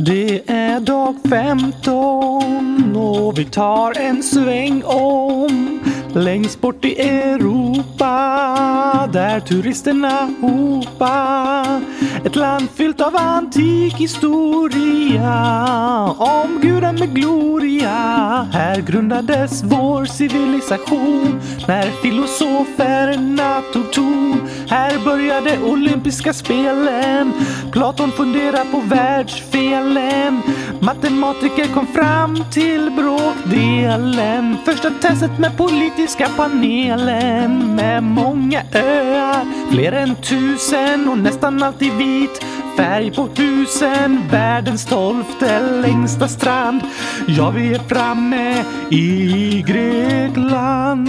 Det är dag 15 och vi tar en sväng om längst bort i Europa där turisterna hopa. Ett land fyllt av antik historia om guden med gloria. Här grundades vår civilisation när filosoferna tog ton. Här började olympiska spelen. Platon funderar på världsfelen. Matematiker kom fram till bråkdelen. Första testet med politiska panelen med många öar, fler än tusen och nästan alltid vit färg på husen, världens tolfte längsta strand. Ja, vi är framme i Grekland.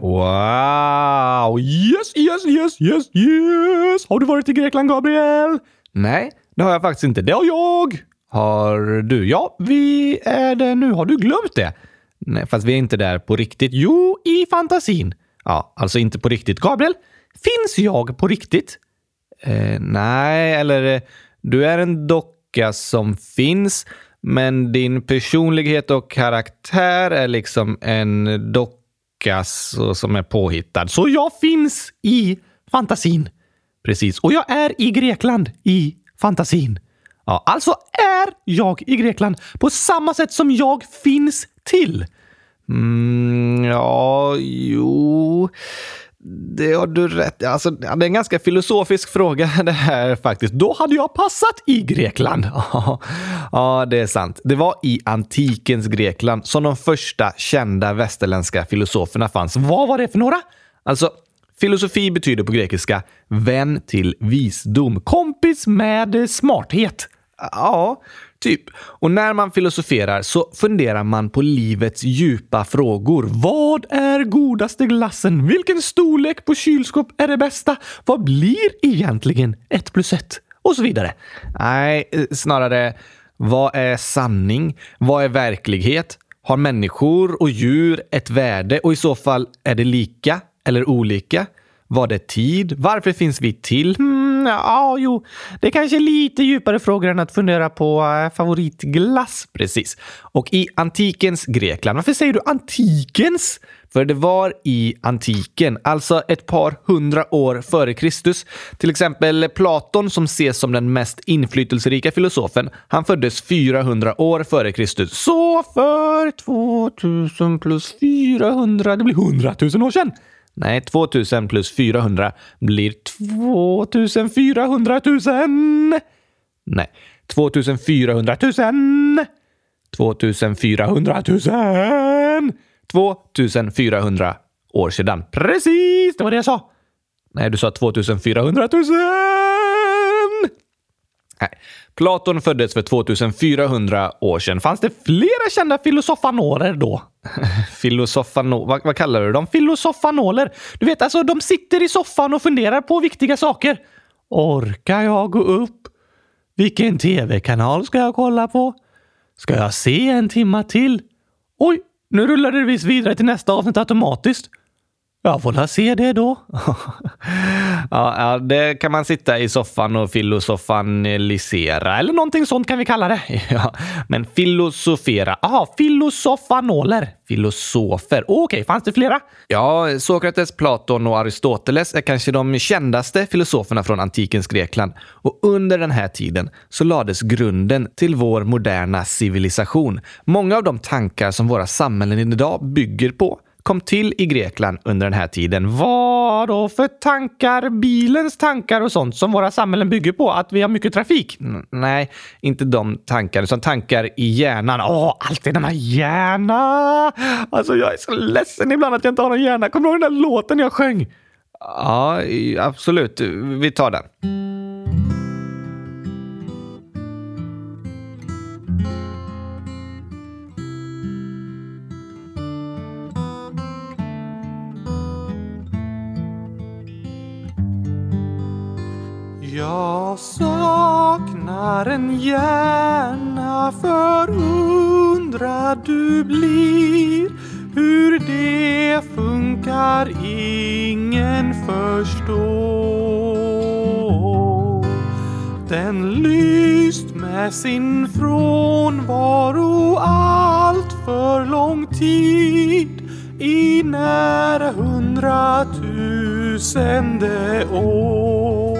Wow! Yes, yes, yes, yes, yes! Har du varit i Grekland, Gabriel? Nej, det har jag faktiskt inte. Det har jag! Har du? Ja, vi är det nu. Har du glömt det? Nej, fast vi är inte där på riktigt. Jo, i fantasin. Ja, alltså inte på riktigt. Gabriel, finns jag på riktigt? Eh, nej, eller eh, du är en docka som finns, men din personlighet och karaktär är liksom en docka som är påhittad. Så jag finns i fantasin. Precis, och jag är i Grekland i fantasin. Ja, alltså är jag i Grekland på samma sätt som jag finns till. Mm, ja, jo. Det har du rätt alltså, Det är en ganska filosofisk fråga det här faktiskt. Då hade jag passat i Grekland. ja, det är sant. Det var i antikens Grekland som de första kända västerländska filosoferna fanns. Vad var det för några? Alltså, filosofi betyder på grekiska vän till visdom, kompis med smarthet. Ja, typ. Och när man filosoferar så funderar man på livets djupa frågor. Vad är godaste glassen? Vilken storlek på kylskåp är det bästa? Vad blir egentligen ett plus ett? Och så vidare. Nej, snarare vad är sanning? Vad är verklighet? Har människor och djur ett värde och i så fall är det lika eller olika? Vad är tid? Varför finns vi till? Hmm, ja, jo, det är kanske lite djupare frågor än att fundera på äh, favoritglass. Precis. Och i antikens Grekland, varför säger du antikens? För det var i antiken, alltså ett par hundra år före Kristus. Till exempel Platon som ses som den mest inflytelserika filosofen. Han föddes 400 år före Kristus. Så för 2000 plus 400, det blir 100 000 år sedan. Nej, 2000 plus 400 blir 2400 000. Nej, 2400 000. 2400 000. 2400 år sedan. Precis, det var det jag sa. Nej, du sa 2400 000. Nej. Platon föddes för 2400 år sedan. Fanns det flera kända filosofanorer då? Filosofano... Vad, vad kallar du dem? Filosofanoler. Du vet, alltså de sitter i soffan och funderar på viktiga saker. Orkar jag gå upp? Vilken tv-kanal ska jag kolla på? Ska jag se en timma till? Oj, nu rullar det visst vidare till nästa avsnitt automatiskt. Jag får la se det då. ja, det kan man sitta i soffan och filosofanisera eller någonting sånt kan vi kalla det. ja, men filosofera. Jaha, filosofanoler. Filosofer. Okej, okay, fanns det flera? Ja, Sokrates, Platon och Aristoteles är kanske de kändaste filosoferna från antikens Grekland. Och under den här tiden så lades grunden till vår moderna civilisation. Många av de tankar som våra samhällen idag bygger på kom till i Grekland under den här tiden. Vad då för tankar? Bilens tankar och sånt som våra samhällen bygger på? Att vi har mycket trafik? N nej, inte de tankar, utan tankar i hjärnan. Åh, alltid denna hjärna! Alltså, jag är så ledsen ibland att jag inte har någon hjärna. Kommer du ihåg den där låten jag sjöng? Ja, absolut. Vi tar den. Jag saknar en hjärna förundrad du blir. Hur det funkar ingen förstår. Den lyst med sin frånvaro allt för lång tid. I nära hundratusende år.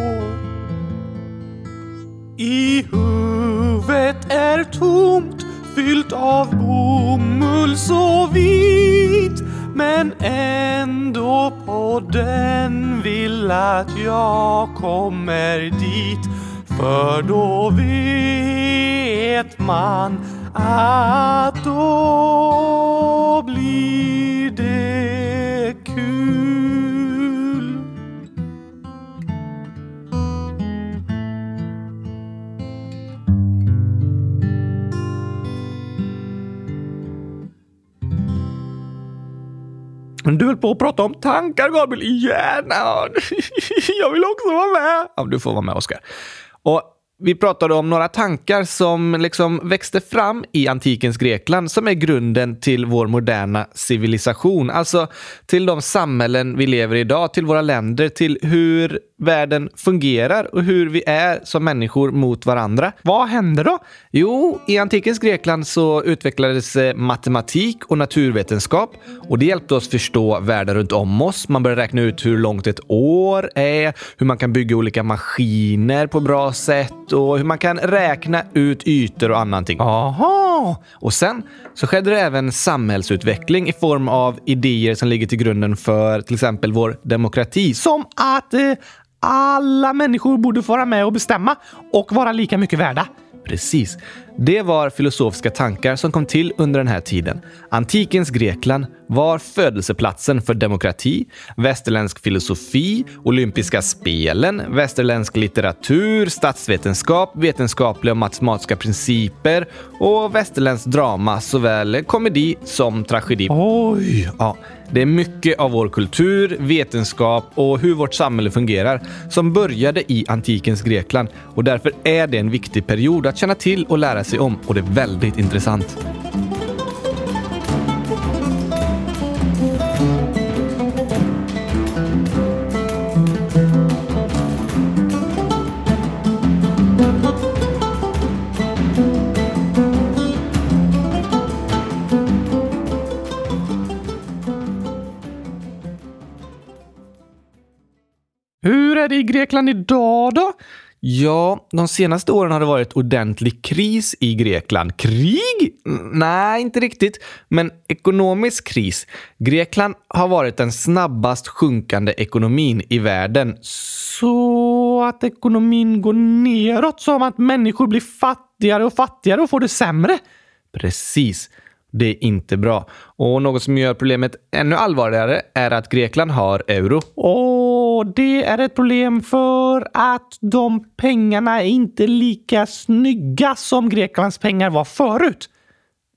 I huvudet är tomt, fyllt av bomull så vit. Men ändå på den vill att jag kommer dit. För då vet man att då blir det Men du höll på att prata om tankar, Gabriel, igen. Jag vill också vara med. Ja, du får vara med, Oskar. Och vi pratade om några tankar som liksom växte fram i antikens Grekland som är grunden till vår moderna civilisation. Alltså till de samhällen vi lever i idag, till våra länder, till hur världen fungerar och hur vi är som människor mot varandra. Vad hände då? Jo, i antikens Grekland så utvecklades eh, matematik och naturvetenskap och det hjälpte oss förstå världen runt om oss. Man började räkna ut hur långt ett år är, hur man kan bygga olika maskiner på bra sätt och hur man kan räkna ut ytor och annat. Aha! Och sen så skedde det även samhällsutveckling i form av idéer som ligger till grunden för till exempel vår demokrati. Som att eh, alla människor borde få vara med och bestämma och vara lika mycket värda. Precis. Det var filosofiska tankar som kom till under den här tiden. Antikens Grekland var födelseplatsen för demokrati, västerländsk filosofi, olympiska spelen, västerländsk litteratur, statsvetenskap, vetenskapliga och matematiska principer och västerländsk drama, såväl komedi som tragedi. Oj! Ja, det är mycket av vår kultur, vetenskap och hur vårt samhälle fungerar som började i antikens Grekland och därför är det en viktig period att känna till och lära sig om och det är väldigt intressant. Är det i Grekland idag då? Ja, de senaste åren har det varit ordentlig kris i Grekland. Krig? Nej, inte riktigt. Men ekonomisk kris. Grekland har varit den snabbast sjunkande ekonomin i världen. Så att ekonomin går neråt som att människor blir fattigare och fattigare och får det sämre? Precis. Det är inte bra. Och något som gör problemet ännu allvarligare är att Grekland har euro. Och det är ett problem för att de pengarna är inte lika snygga som Greklands pengar var förut.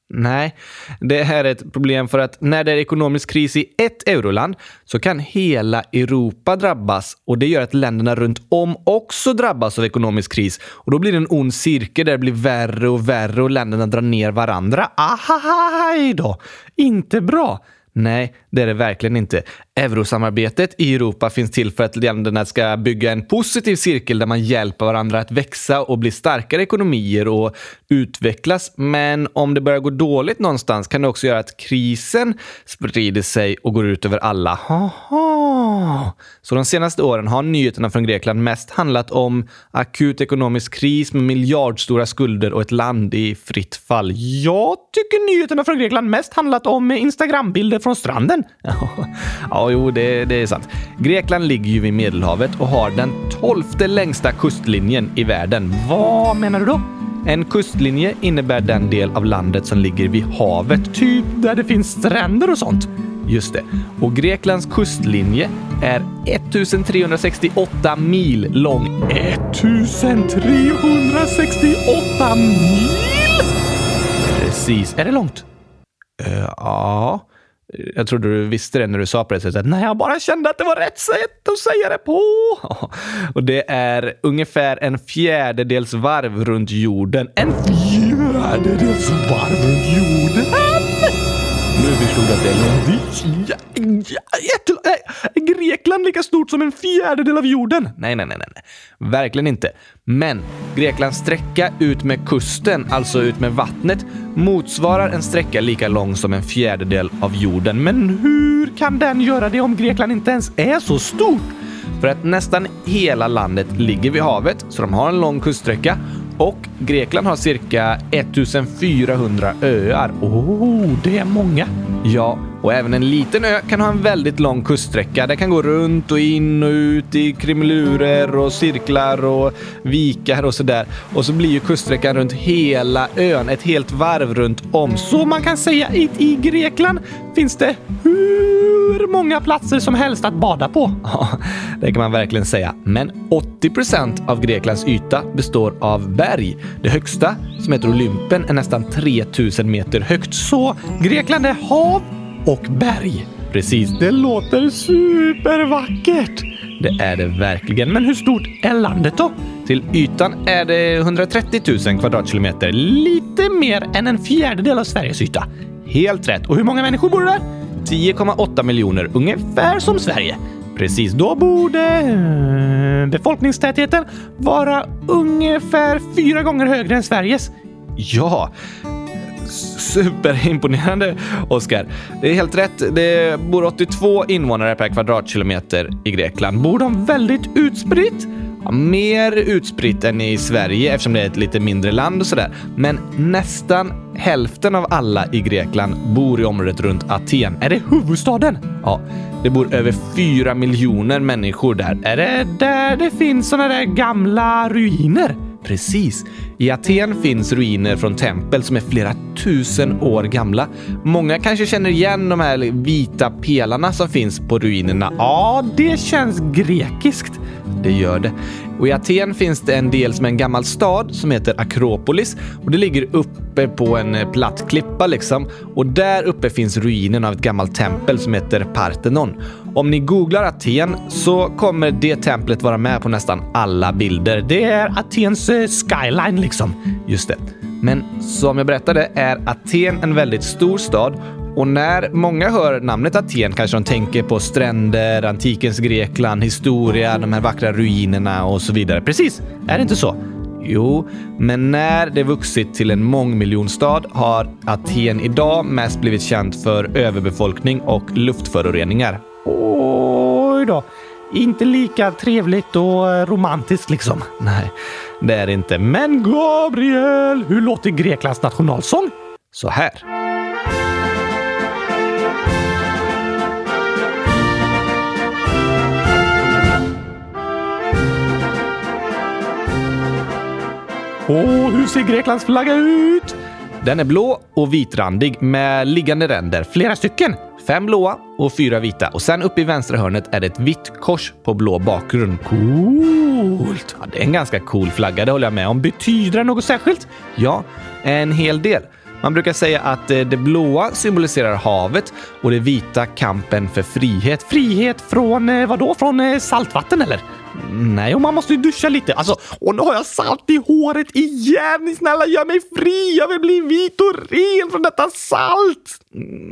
Nej, det här är ett problem för att när det är ekonomisk kris i ett euroland så kan hela Europa drabbas och det gör att länderna runt om också drabbas av ekonomisk kris. Och då blir det en ond cirkel där det blir värre och värre och länderna drar ner varandra. Ahaj då! Inte bra. Nej, det är det verkligen inte. Eurosamarbetet i Europa finns till för att länderna ska bygga en positiv cirkel där man hjälper varandra att växa och bli starkare ekonomier och utvecklas. Men om det börjar gå dåligt någonstans kan det också göra att krisen sprider sig och går ut över alla. Haha. Så de senaste åren har nyheterna från Grekland mest handlat om akut ekonomisk kris med miljardstora skulder och ett land i fritt fall. Jag tycker nyheterna från Grekland mest handlat om Instagrambilder från stranden. Ja, jo, det, det är sant. Grekland ligger ju vid Medelhavet och har den tolfte längsta kustlinjen i världen. Vad menar du då? En kustlinje innebär den del av landet som ligger vid havet. Typ där det finns stränder och sånt? Just det. Och Greklands kustlinje är 1368 mil lång. 1368 mil? Precis. Är det långt? Uh, ja. Jag trodde du visste det när du sa på det sättet. Nej, jag bara kände att det var rätt sätt att säga det på. Och det är ungefär en fjärdedels varv runt jorden. En fjärdedels varv runt jorden? Nu förstod att det är långt. Ja, ja, jätte- nej, är Grekland lika stort som en fjärdedel av jorden? Nej, nej, nej, nej. nej. Verkligen inte. Men Greklands sträcka ut med kusten, alltså ut med vattnet, motsvarar en sträcka lika lång som en fjärdedel av jorden. Men hur kan den göra det om Grekland inte ens är så stort? För att nästan hela landet ligger vid havet, så de har en lång kuststräcka. Och Grekland har cirka 1400 öar. Oh, det är många. Ja, och även en liten ö kan ha en väldigt lång kuststräcka. Det kan gå runt och in och ut i krumelurer och cirklar och vikar och sådär. Och så blir ju kuststräckan runt hela ön ett helt varv runt om. Så man kan säga att i Grekland finns det hur hur många platser som helst att bada på. Ja, det kan man verkligen säga. Men 80 procent av Greklands yta består av berg. Det högsta, som heter Olympen, är nästan 3000 meter högt. Så Grekland är hav och berg. Precis, Det låter supervackert. det är det verkligen. Men hur stort är landet då? Till ytan är det 130 000 kvadratkilometer. Lite mer än en fjärdedel av Sveriges yta. Helt rätt. Och hur många människor bor där? 10,8 miljoner, ungefär som Sverige. Precis, då borde befolkningstätheten vara ungefär fyra gånger högre än Sveriges. Ja, superimponerande Oskar. Det är helt rätt. Det bor 82 invånare per kvadratkilometer i Grekland. Bor de väldigt utspritt? Mer utspritt än i Sverige eftersom det är ett lite mindre land och sådär. Men nästan hälften av alla i Grekland bor i området runt Aten. Är det huvudstaden? Ja, det bor över fyra miljoner människor där. Är det där det finns sådana där gamla ruiner? Precis. I Aten finns ruiner från tempel som är flera tusen år gamla. Många kanske känner igen de här vita pelarna som finns på ruinerna. Ja, det känns grekiskt. Det gör det. Och i Aten finns det en del som är en gammal stad som heter Akropolis och det ligger uppe på en eh, platt klippa liksom. Och där uppe finns ruinen av ett gammalt tempel som heter Parthenon. Om ni googlar Aten så kommer det templet vara med på nästan alla bilder. Det är Atens eh, skyline liksom. Just det. Men som jag berättade är Aten en väldigt stor stad och när många hör namnet Aten kanske de tänker på stränder, antikens Grekland, historia, de här vackra ruinerna och så vidare. Precis, är det inte så? Jo, men när det vuxit till en mångmiljonstad har Aten idag mest blivit känt för överbefolkning och luftföroreningar. Oj då. Inte lika trevligt och eh, romantiskt liksom. Nej, det är det inte. Men Gabriel, hur låter Greklands nationalsång? Så här. Och hur ser Greklands flagga ut? Den är blå och vitrandig med liggande ränder. Flera stycken. Fem blåa och fyra vita. Och sen uppe i vänstra hörnet är det ett vitt kors på blå bakgrund. Coolt. Ja, det är en ganska cool flagga, det håller jag med om. Betyder det något särskilt? Ja, en hel del. Man brukar säga att eh, det blåa symboliserar havet och det vita kampen för frihet. Frihet från eh, vadå? då? Från eh, saltvatten eller? Nej, Och man måste ju duscha lite. Alltså, och nu har jag salt i håret igen. Snälla gör mig fri. Jag vill bli vit och ren från detta salt.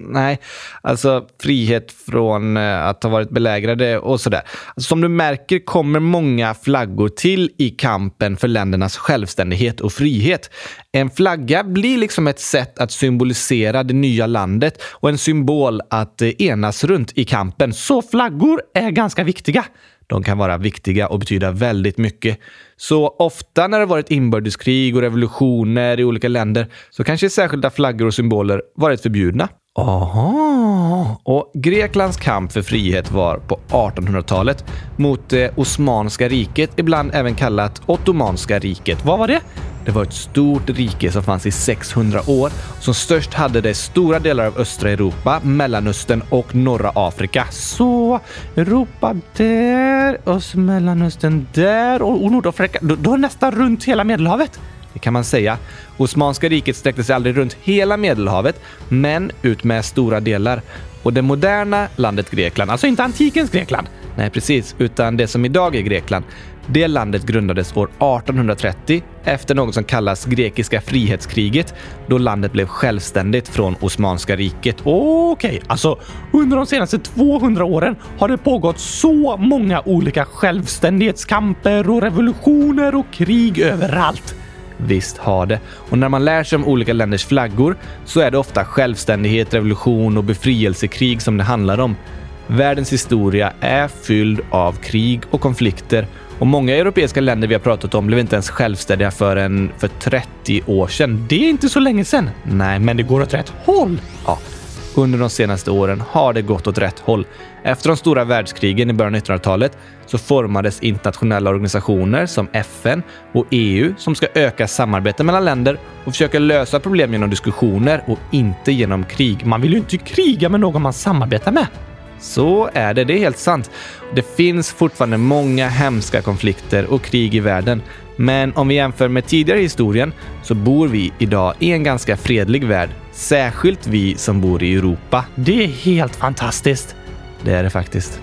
Nej, alltså frihet från att ha varit belägrade och sådär. Alltså, som du märker kommer många flaggor till i kampen för ländernas självständighet och frihet. En flagga blir liksom ett sätt att symbolisera det nya landet och en symbol att eh, enas runt i kampen. Så flaggor är ganska viktiga. De kan vara viktiga och betyda väldigt mycket. Så ofta när det varit inbördeskrig och revolutioner i olika länder så kanske särskilda flaggor och symboler varit förbjudna. Aha. Och Greklands kamp för frihet var på 1800-talet mot det Osmanska riket, ibland även kallat Ottomanska riket. Vad var det? Det var ett stort rike som fanns i 600 år. Som störst hade det stora delar av östra Europa, Mellanöstern och norra Afrika. Så Europa där, Öst Mellanöstern där och, och Nordafrika. Då, då nästan runt hela Medelhavet. Det kan man säga. Osmanska riket sträckte sig aldrig runt hela Medelhavet, men ut med stora delar. Och det moderna landet Grekland, Alltså inte antikens Grekland. Nej, precis. Utan det som idag är Grekland. Det landet grundades år 1830 efter något som kallas grekiska frihetskriget då landet blev självständigt från Osmanska riket. Okej, okay, alltså under de senaste 200 åren har det pågått så många olika självständighetskamper och revolutioner och krig överallt. Visst har det. Och när man lär sig om olika länders flaggor så är det ofta självständighet, revolution och befrielsekrig som det handlar om. Världens historia är fylld av krig och konflikter och många europeiska länder vi har pratat om blev inte ens självständiga förrän för 30 år sedan. Det är inte så länge sedan. Nej, men det går åt rätt håll. Ja, under de senaste åren har det gått åt rätt håll. Efter de stora världskrigen i början av 1900-talet så formades internationella organisationer som FN och EU som ska öka samarbetet mellan länder och försöka lösa problem genom diskussioner och inte genom krig. Man vill ju inte kriga med någon man samarbetar med. Så är det, det är helt sant. Det finns fortfarande många hemska konflikter och krig i världen. Men om vi jämför med tidigare i historien så bor vi idag i en ganska fredlig värld. Särskilt vi som bor i Europa. Det är helt fantastiskt. Det är det faktiskt.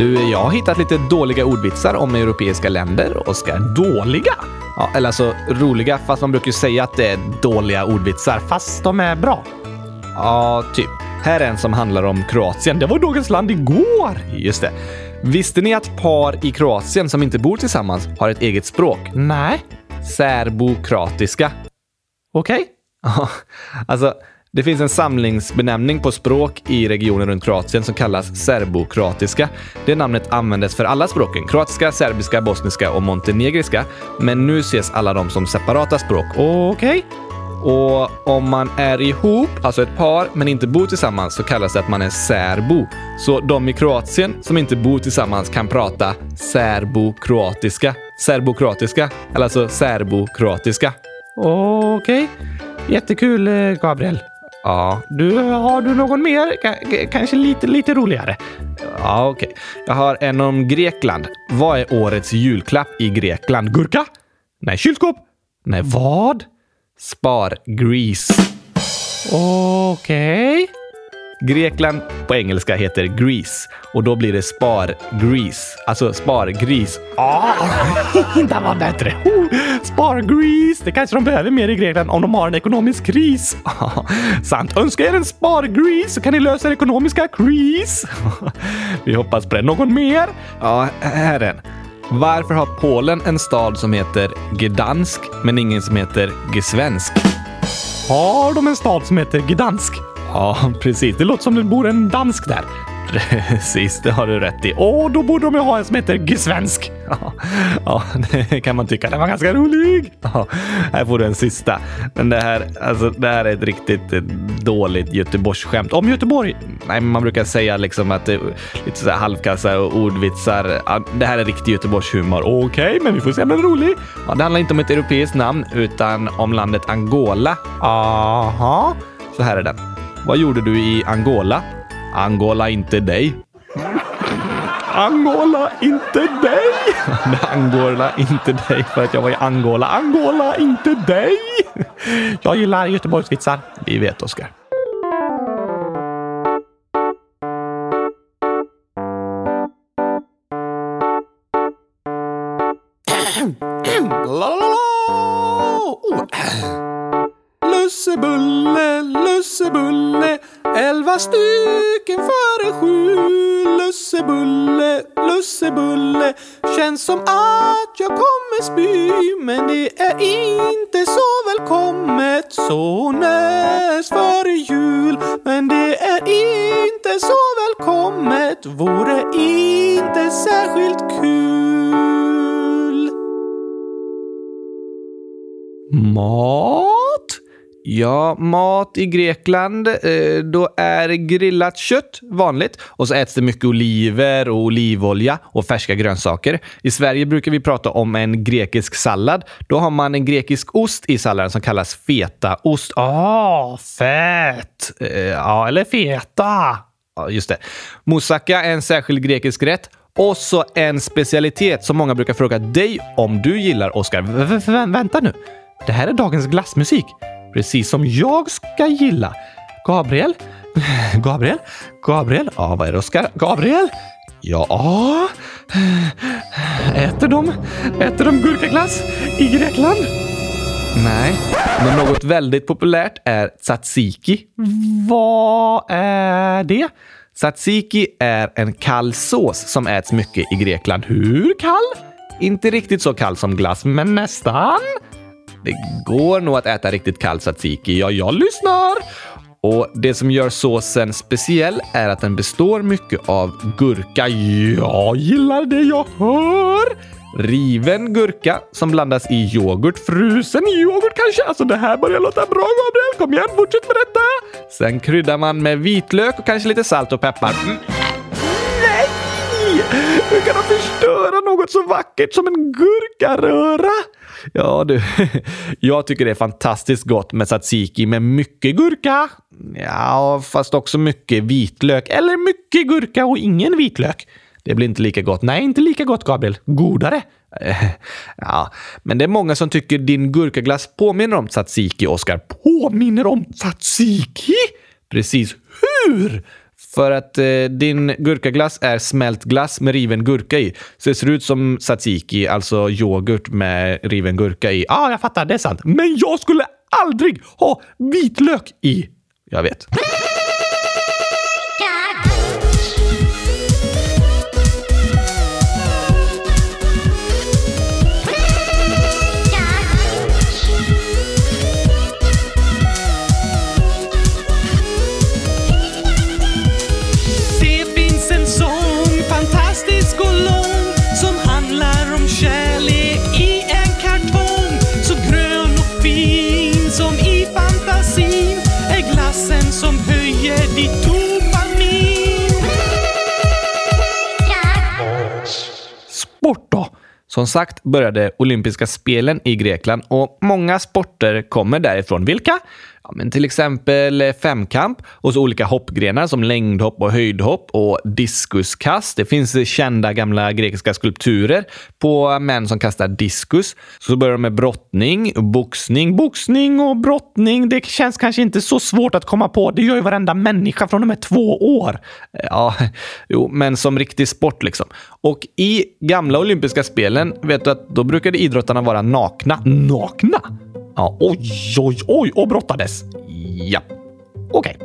Du, jag har hittat lite dåliga ordvitsar om europeiska länder, Oskar. Dåliga? Ja, eller alltså roliga, fast man brukar ju säga att det är dåliga ordvitsar. Fast de är bra. Ja, typ. Här är en som handlar om Kroatien. Det var dagens land igår! Just det. Visste ni att par i Kroatien som inte bor tillsammans har ett eget språk? Nej. Serbokratiska. Okej. Okay. Alltså det finns en samlingsbenämning på språk i regionen runt Kroatien som kallas serbokroatiska. Det namnet användes för alla språken, kroatiska, serbiska, bosniska och montenegriska. Men nu ses alla de som separata språk. Okej. Okay. Och om man är ihop, alltså ett par, men inte bor tillsammans så kallas det att man är särbo. Så de i Kroatien som inte bor tillsammans kan prata serbokroatiska. Serbokroatiska, eller alltså serbokroatiska. Okej. Okay. Jättekul, eh, Gabriel. Ja. Du, har du någon mer? K kanske lite, lite roligare? Ja, okej. Okay. Jag har en om Grekland. Vad är årets julklapp i Grekland? Gurka? Nej, kylskåp? Nej, vad? Spar-grease. Okej. Okay. Grekland på engelska heter Greece och då blir det spar-grease. Alltså spargris. Ah, det var bättre. Spargris. Det kanske de behöver mer i Grekland om de har en ekonomisk kris. Sant. Önska er en spargris så kan ni lösa er ekonomiska kris. Vi hoppas på det. Någon mer? Ja, här är en. Varför har Polen en stad som heter Gdansk men ingen som heter Gesvensk? Har de en stad som heter Gdansk? Ja, precis. Det låter som det bor en dansk där. Precis, det har du rätt i. Åh, då borde de ju ha en som heter Gsvensk. Ja, ja, det kan man tycka. Den var ganska rolig. Ja, här får du en sista. Men det här, alltså, det här är ett riktigt eh, dåligt Göteborgsskämt. Om Göteborg? Nej, man brukar säga liksom att det är lite så här halvkassa och ordvitsar. Ja, det här är riktig Göteborgshumor. Okej, okay, men vi får se om den är rolig. Ja, det handlar inte om ett europeiskt namn utan om landet Angola. Aha. Så här är den. Vad gjorde du i Angola? Angola inte dig. Angola inte dig. Angola inte dig för att jag var i Angola. Angola inte dig. Jag gillar Göteborgsvitsar. Vi vet, Oskar. Lussebulle, lussebulle, elva stycken före sju. Lussebulle, lussebulle, känns som att jag kommer spy. Men det är inte så välkommet så näst före jul. Men det är inte så välkommet, vore inte särskilt kul. Mat? Ja, mat i Grekland, eh, då är grillat kött vanligt och så äts det mycket oliver och olivolja och färska grönsaker. I Sverige brukar vi prata om en grekisk sallad. Då har man en grekisk ost i salladen som kallas fetaost. Ah, fett! Eh, ja, eller feta. Ja, just det. Moussaka är en särskild grekisk rätt. Och så en specialitet som många brukar fråga dig om du gillar, Oskar. Vänta nu. Det här är dagens glassmusik. Precis som jag ska gilla. Gabriel? Gabriel? Gabriel? Ja, vad är det Oskar? Gabriel? Ja... Äter de, äter de gurkaglass i Grekland? Nej, men något väldigt populärt är tzatziki. Vad är det? Tzatziki är en kall sås som äts mycket i Grekland. Hur kall? Inte riktigt så kall som glass, men nästan. Det går nog att äta riktigt kall tzatziki. Ja, jag lyssnar. Och det som gör såsen speciell är att den består mycket av gurka. Jag gillar det jag hör! Riven gurka som blandas i yoghurt. Frusen yoghurt kanske? Alltså det här börjar låta bra Gabriel. Kom igen, fortsätt med detta! Sen kryddar man med vitlök och kanske lite salt och peppar. Mm. Nej! Hur kan de förstöra något så vackert som en gurkaröra? Ja du, jag tycker det är fantastiskt gott med tzatziki med mycket gurka. Ja, fast också mycket vitlök. Eller mycket gurka och ingen vitlök. Det blir inte lika gott. Nej, inte lika gott Gabriel. Godare. Ja, men det är många som tycker din gurkaglass påminner om tzatziki, Oskar. Påminner om tzatziki? Precis. Hur? För att eh, din gurkaglass är smält glass med riven gurka i. Så det ser ut som tzatziki, alltså yoghurt med riven gurka i. Ja, ah, jag fattar. Det är sant. Men jag skulle aldrig ha vitlök i. Jag vet. Som sagt började olympiska spelen i Grekland och många sporter kommer därifrån. Vilka? Ja, men till exempel eh, femkamp och så olika hoppgrenar som längdhopp och höjdhopp och diskuskast. Det finns eh, kända gamla grekiska skulpturer på män som kastar diskus. Så börjar de med brottning, boxning, Boxning och brottning, det känns kanske inte så svårt att komma på. Det gör ju varenda människa från och med två år. Eh, ja, jo, men som riktig sport liksom. Och i gamla olympiska spelen, vet du att då brukade idrottarna vara nakna. Nakna? Ja, Oj, oj, oj, och brottades. ja. Okej.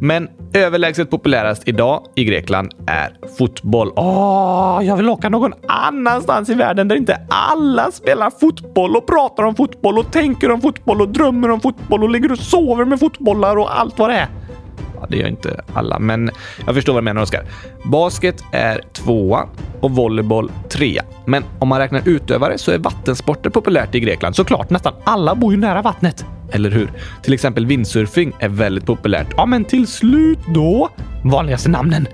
Men överlägset populärast idag i Grekland är fotboll. Åh, jag vill åka någon annanstans i världen där inte alla spelar fotboll och pratar om fotboll och tänker om fotboll och drömmer om fotboll och ligger och sover med fotbollar och allt vad det är. Det gör inte alla, men jag förstår vad du menar Oskar. Basket är tvåa och volleyboll trea. Men om man räknar utövare så är vattensporter populärt i Grekland. Såklart, nästan alla bor ju nära vattnet. Eller hur? Till exempel windsurfing är väldigt populärt. Ja, men till slut då? Vanligaste namnen?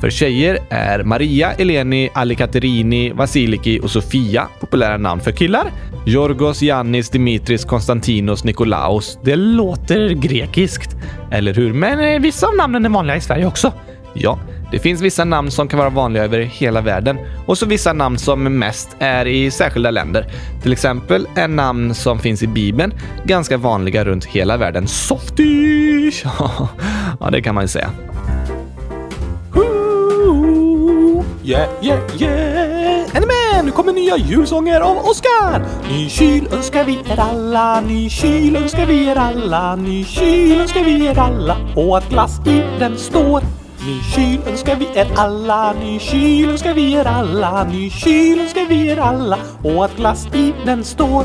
För tjejer är Maria, Eleni, Alicaterini, Vasiliki och Sofia populära namn. För killar Jorgos, Yannis, Dimitris, Konstantinos, Nikolaos. Det låter grekiskt. Eller hur? Men eh, vissa av namnen är vanliga i Sverige också. Ja, det finns vissa namn som kan vara vanliga över hela världen och så vissa namn som mest är i särskilda länder. Till exempel är namn som finns i Bibeln ganska vanliga runt hela världen. Softish! Ja, det kan man ju säga. Yeah, yeah, yeah. Är ni med? Nu kommer nya julsånger av Oskar. Ny kyl önskar vi er alla, ny kyl önskar vi er alla, ny kyl önskar vi er alla och att glass i den står. Ny kyl önskar vi er alla, ny kyl önskar vi er alla, ny kyl önskar vi er alla och att glass i den står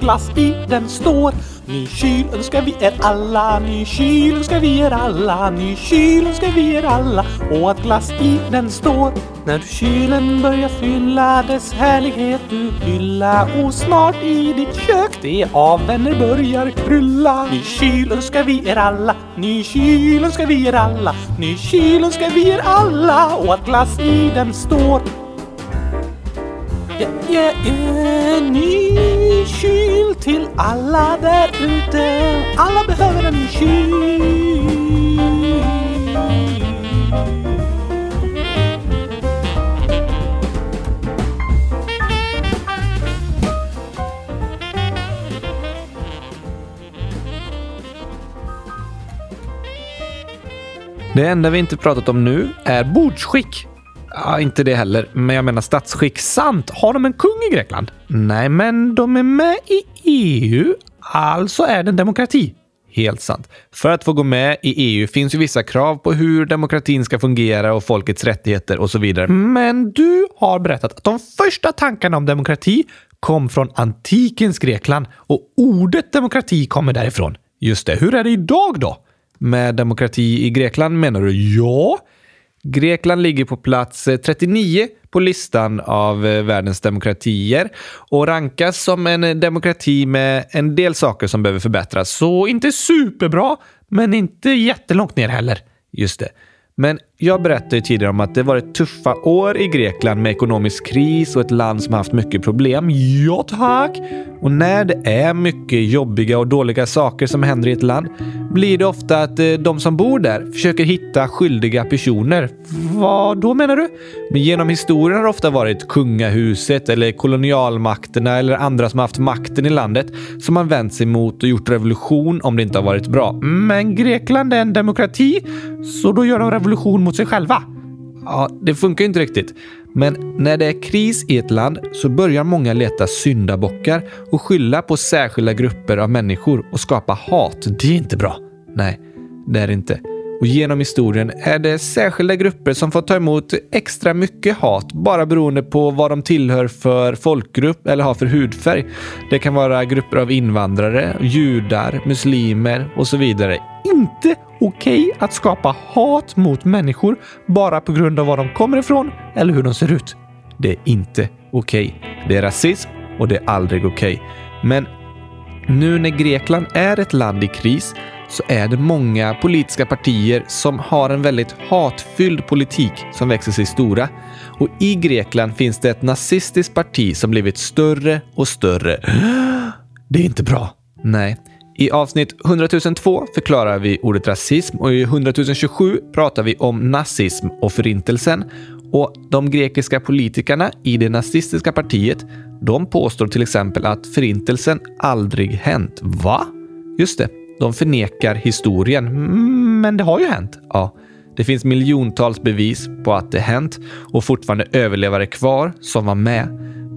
glass i den står. Ny kyl önskar vi er alla, ny kyl önskar vi er alla, ny kyl önskar vi er alla och att glass i den står. När du kylen börjar fylla dess härlighet du hylla och snart i ditt kök det av vänner börjar krylla. Ny kyl önskar vi er alla, ny kyl önskar vi er alla, ny kyl önskar vi er alla och att glass i den står. Jag är ja, ny kyl till alla där ute. Alla behöver en kyl. Det enda vi inte pratat om nu är bordsskick. Ja, inte det heller, men jag menar statsskick. Sant! Har de en kung i Grekland? Nej, men de är med i EU. Alltså är det en demokrati. Helt sant. För att få gå med i EU finns ju vissa krav på hur demokratin ska fungera och folkets rättigheter och så vidare. Men du har berättat att de första tankarna om demokrati kom från antikens Grekland och ordet demokrati kommer därifrån. Just det. Hur är det idag då? Med demokrati i Grekland menar du? Ja. Grekland ligger på plats eh, 39 på listan av eh, världens demokratier och rankas som en eh, demokrati med en del saker som behöver förbättras. Så inte superbra, men inte jättelångt ner heller. Just det. Men jag berättade tidigare om att det varit tuffa år i Grekland med ekonomisk kris och ett land som haft mycket problem. Ja, tack! Och när det är mycket jobbiga och dåliga saker som händer i ett land blir det ofta att eh, de som bor där försöker hitta skyldiga personer. Vad då menar du? Men genom historien har det ofta varit kungahuset eller kolonialmakterna eller andra som haft makten i landet som man vänt sig mot och gjort revolution om det inte har varit bra. Men Grekland är en demokrati, så då gör de revolution mot sig själva. Ja, det funkar inte riktigt. Men när det är kris i ett land så börjar många leta syndabockar och skylla på särskilda grupper av människor och skapa hat. Det är inte bra. Nej, det är det inte. Och genom historien är det särskilda grupper som får ta emot extra mycket hat bara beroende på vad de tillhör för folkgrupp eller har för hudfärg. Det kan vara grupper av invandrare, judar, muslimer och så vidare. Inte okej att skapa hat mot människor bara på grund av var de kommer ifrån eller hur de ser ut. Det är inte okej. Det är rasism och det är aldrig okej. Men nu när Grekland är ett land i kris så är det många politiska partier som har en väldigt hatfylld politik som växer sig stora. Och i Grekland finns det ett nazistiskt parti som blivit större och större. Det är inte bra. Nej. I avsnitt 100 002 förklarar vi ordet rasism och i 100 027 pratar vi om nazism och förintelsen. Och de grekiska politikerna i det nazistiska partiet, de påstår till exempel att förintelsen aldrig hänt. Va? Just det, de förnekar historien. Mm, Men det har ju hänt. Ja, det finns miljontals bevis på att det hänt och fortfarande överlevare kvar som var med.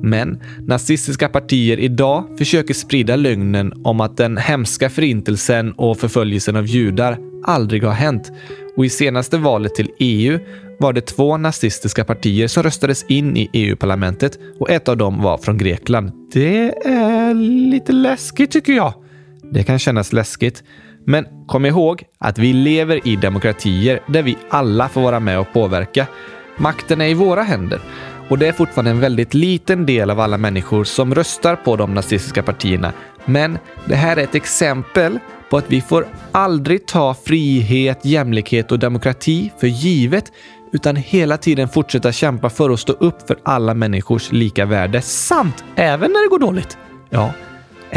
Men nazistiska partier idag försöker sprida lögnen om att den hemska förintelsen och förföljelsen av judar aldrig har hänt. Och i senaste valet till EU var det två nazistiska partier som röstades in i EU-parlamentet och ett av dem var från Grekland. Det är lite läskigt tycker jag. Det kan kännas läskigt. Men kom ihåg att vi lever i demokratier där vi alla får vara med och påverka. Makten är i våra händer och det är fortfarande en väldigt liten del av alla människor som röstar på de nazistiska partierna. Men det här är ett exempel på att vi får aldrig ta frihet, jämlikhet och demokrati för givet utan hela tiden fortsätta kämpa för att stå upp för alla människors lika värde. Samt Även när det går dåligt. Ja,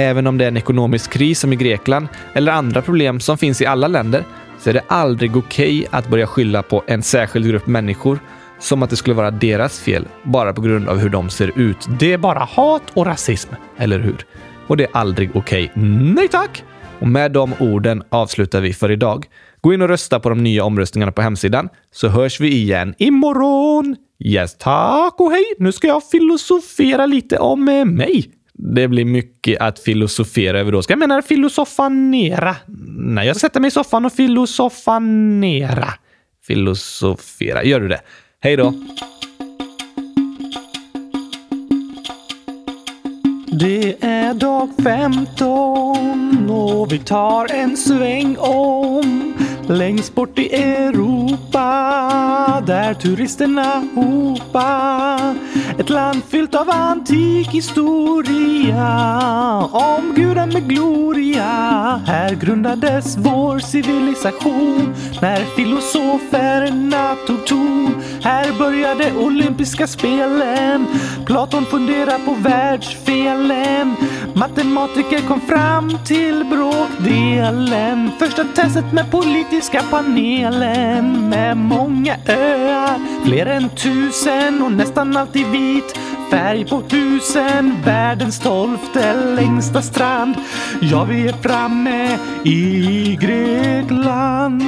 Även om det är en ekonomisk kris som i Grekland eller andra problem som finns i alla länder så är det aldrig okej att börja skylla på en särskild grupp människor som att det skulle vara deras fel bara på grund av hur de ser ut. Det är bara hat och rasism, eller hur? och det är aldrig okej. Nej tack! Och med de orden avslutar vi för idag. Gå in och rösta på de nya omröstningarna på hemsidan, så hörs vi igen imorgon. Yes, tack och hej! Nu ska jag filosofera lite om eh, mig. Det blir mycket att filosofera över då. Ska jag mena filosofanera? Nej, jag ska sätta mig i soffan och filosofanera. Filosofera. Gör du det? Hej då! Det är dag 15 och vi tar en sväng om längst bort i Europa där turisterna hopa. Ett land fyllt av antik historia om guden med gloria. Här grundades vår civilisation när filosoferna tog ton. Här började olympiska spelen. Platon funderar på världsfelen. Matematiker kom fram till bråkdelen. Första testet med politiska panelen med många öar, fler än tusen och nästan alltid vit färg på husen, världens tolfte längsta strand. Ja, vi är framme i Grekland.